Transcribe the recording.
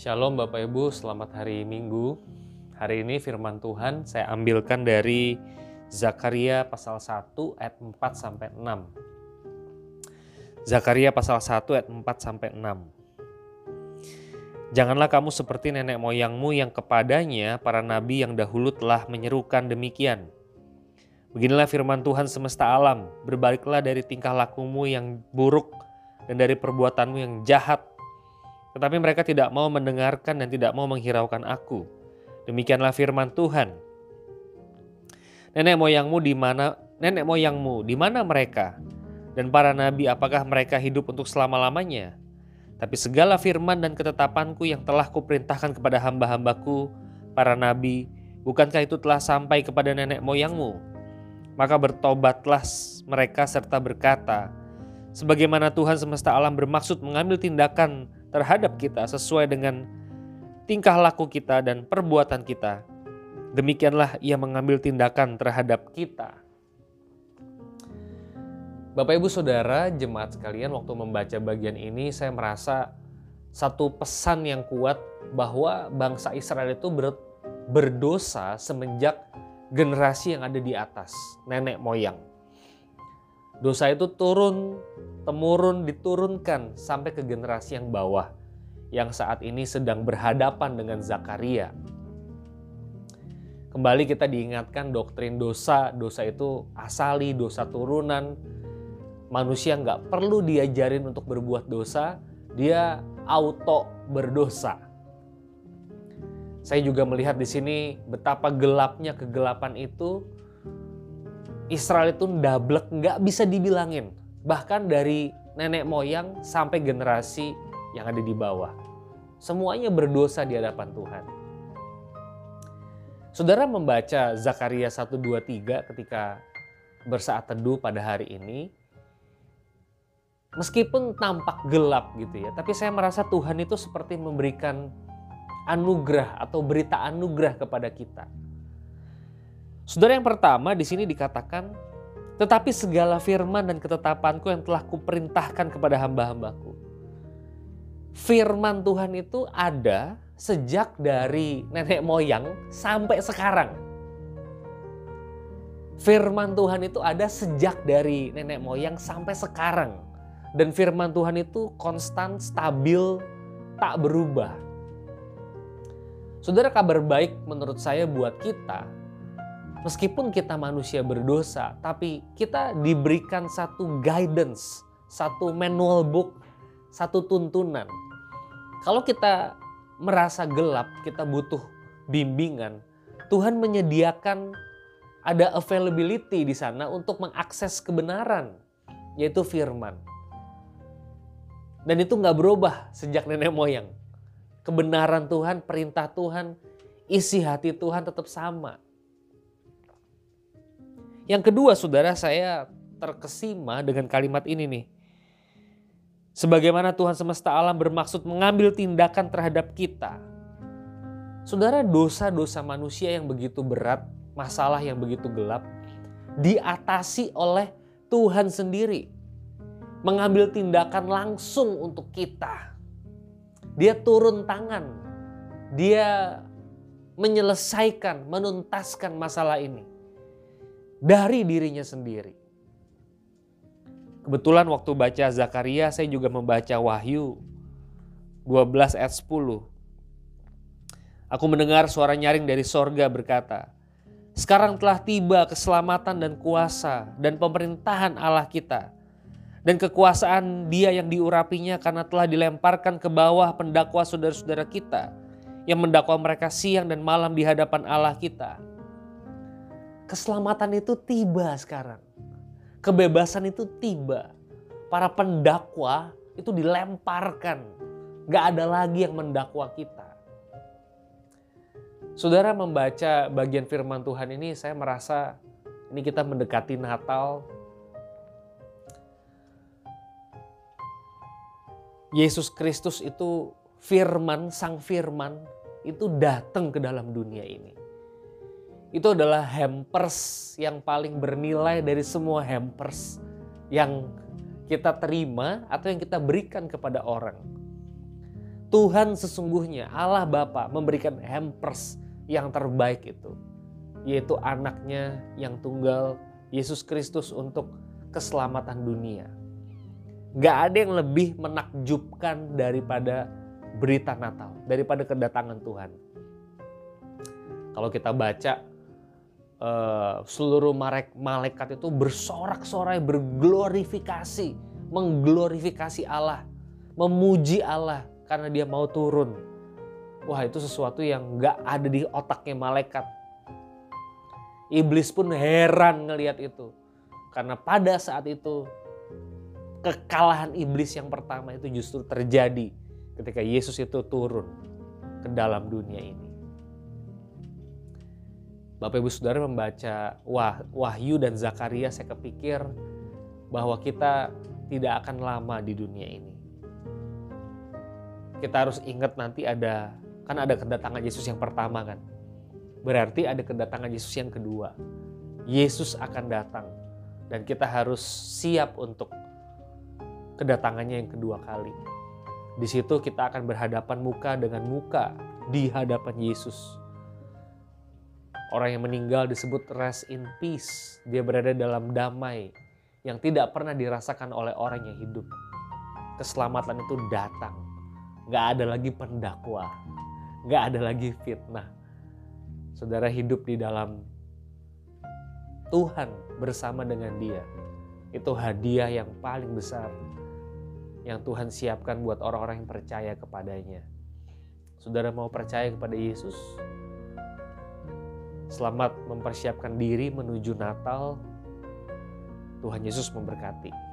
Shalom Bapak Ibu, selamat hari Minggu. Hari ini firman Tuhan saya ambilkan dari Zakaria pasal 1 ayat 4 sampai 6. Zakaria pasal 1 ayat 4 sampai 6. Janganlah kamu seperti nenek moyangmu yang kepadanya para nabi yang dahulu telah menyerukan demikian. Beginilah firman Tuhan semesta alam, berbaliklah dari tingkah lakumu yang buruk dan dari perbuatanmu yang jahat tetapi mereka tidak mau mendengarkan dan tidak mau menghiraukan aku. Demikianlah firman Tuhan. Nenek moyangmu di mana? Nenek moyangmu di mana mereka? Dan para nabi apakah mereka hidup untuk selama-lamanya? Tapi segala firman dan ketetapanku yang telah kuperintahkan kepada hamba-hambaku, para nabi, bukankah itu telah sampai kepada nenek moyangmu? Maka bertobatlah mereka serta berkata, sebagaimana Tuhan semesta alam bermaksud mengambil tindakan terhadap kita sesuai dengan tingkah laku kita dan perbuatan kita. Demikianlah ia mengambil tindakan terhadap kita. Bapak Ibu Saudara, jemaat sekalian waktu membaca bagian ini saya merasa satu pesan yang kuat bahwa bangsa Israel itu ber, berdosa semenjak generasi yang ada di atas, nenek moyang. Dosa itu turun, temurun, diturunkan sampai ke generasi yang bawah yang saat ini sedang berhadapan dengan Zakaria. Kembali kita diingatkan doktrin dosa, dosa itu asali, dosa turunan. Manusia nggak perlu diajarin untuk berbuat dosa, dia auto berdosa. Saya juga melihat di sini betapa gelapnya kegelapan itu Israel itu ndablek nggak bisa dibilangin. Bahkan dari nenek moyang sampai generasi yang ada di bawah. Semuanya berdosa di hadapan Tuhan. Saudara membaca Zakaria 1, 2, 3 ketika bersaat teduh pada hari ini. Meskipun tampak gelap gitu ya, tapi saya merasa Tuhan itu seperti memberikan anugerah atau berita anugerah kepada kita Saudara yang pertama di sini dikatakan, tetapi segala firman dan ketetapanku yang telah kuperintahkan kepada hamba-hambaku. Firman Tuhan itu ada sejak dari nenek moyang sampai sekarang. Firman Tuhan itu ada sejak dari nenek moyang sampai sekarang. Dan firman Tuhan itu konstan, stabil, tak berubah. Saudara kabar baik menurut saya buat kita Meskipun kita manusia berdosa, tapi kita diberikan satu guidance, satu manual book, satu tuntunan. Kalau kita merasa gelap, kita butuh bimbingan. Tuhan menyediakan ada availability di sana untuk mengakses kebenaran, yaitu firman. Dan itu nggak berubah sejak nenek moyang. Kebenaran Tuhan, perintah Tuhan, isi hati Tuhan tetap sama yang kedua, saudara, saya terkesima dengan kalimat ini nih. Sebagaimana Tuhan semesta alam bermaksud mengambil tindakan terhadap kita. Saudara, dosa-dosa manusia yang begitu berat, masalah yang begitu gelap, diatasi oleh Tuhan sendiri. Mengambil tindakan langsung untuk kita. Dia turun tangan. Dia menyelesaikan, menuntaskan masalah ini dari dirinya sendiri. Kebetulan waktu baca Zakaria saya juga membaca Wahyu 12 ayat 10. Aku mendengar suara nyaring dari sorga berkata, Sekarang telah tiba keselamatan dan kuasa dan pemerintahan Allah kita. Dan kekuasaan dia yang diurapinya karena telah dilemparkan ke bawah pendakwa saudara-saudara kita yang mendakwa mereka siang dan malam di hadapan Allah kita Keselamatan itu tiba sekarang. Kebebasan itu tiba. Para pendakwa itu dilemparkan. Gak ada lagi yang mendakwa kita. Saudara membaca bagian firman Tuhan ini saya merasa ini kita mendekati Natal. Yesus Kristus itu firman, sang firman itu datang ke dalam dunia ini itu adalah hampers yang paling bernilai dari semua hampers yang kita terima atau yang kita berikan kepada orang. Tuhan sesungguhnya Allah Bapa memberikan hampers yang terbaik itu yaitu anaknya yang tunggal Yesus Kristus untuk keselamatan dunia. Gak ada yang lebih menakjubkan daripada berita Natal, daripada kedatangan Tuhan. Kalau kita baca uh, seluruh malaikat itu bersorak-sorai, berglorifikasi, mengglorifikasi Allah, memuji Allah karena dia mau turun. Wah itu sesuatu yang gak ada di otaknya malaikat. Iblis pun heran ngelihat itu. Karena pada saat itu kekalahan iblis yang pertama itu justru terjadi ketika Yesus itu turun ke dalam dunia ini. Bapak Ibu Saudara membaca Wah, Wahyu dan Zakaria saya kepikir bahwa kita tidak akan lama di dunia ini kita harus ingat nanti ada kan ada kedatangan Yesus yang pertama kan. Berarti ada kedatangan Yesus yang kedua. Yesus akan datang dan kita harus siap untuk kedatangannya yang kedua kali. Di situ kita akan berhadapan muka dengan muka di hadapan Yesus. Orang yang meninggal disebut rest in peace. Dia berada dalam damai yang tidak pernah dirasakan oleh orang yang hidup. Keselamatan itu datang Gak ada lagi pendakwa, gak ada lagi fitnah. Saudara hidup di dalam Tuhan bersama dengan Dia. Itu hadiah yang paling besar yang Tuhan siapkan buat orang-orang yang percaya kepadanya. Saudara mau percaya kepada Yesus? Selamat mempersiapkan diri menuju Natal. Tuhan Yesus memberkati.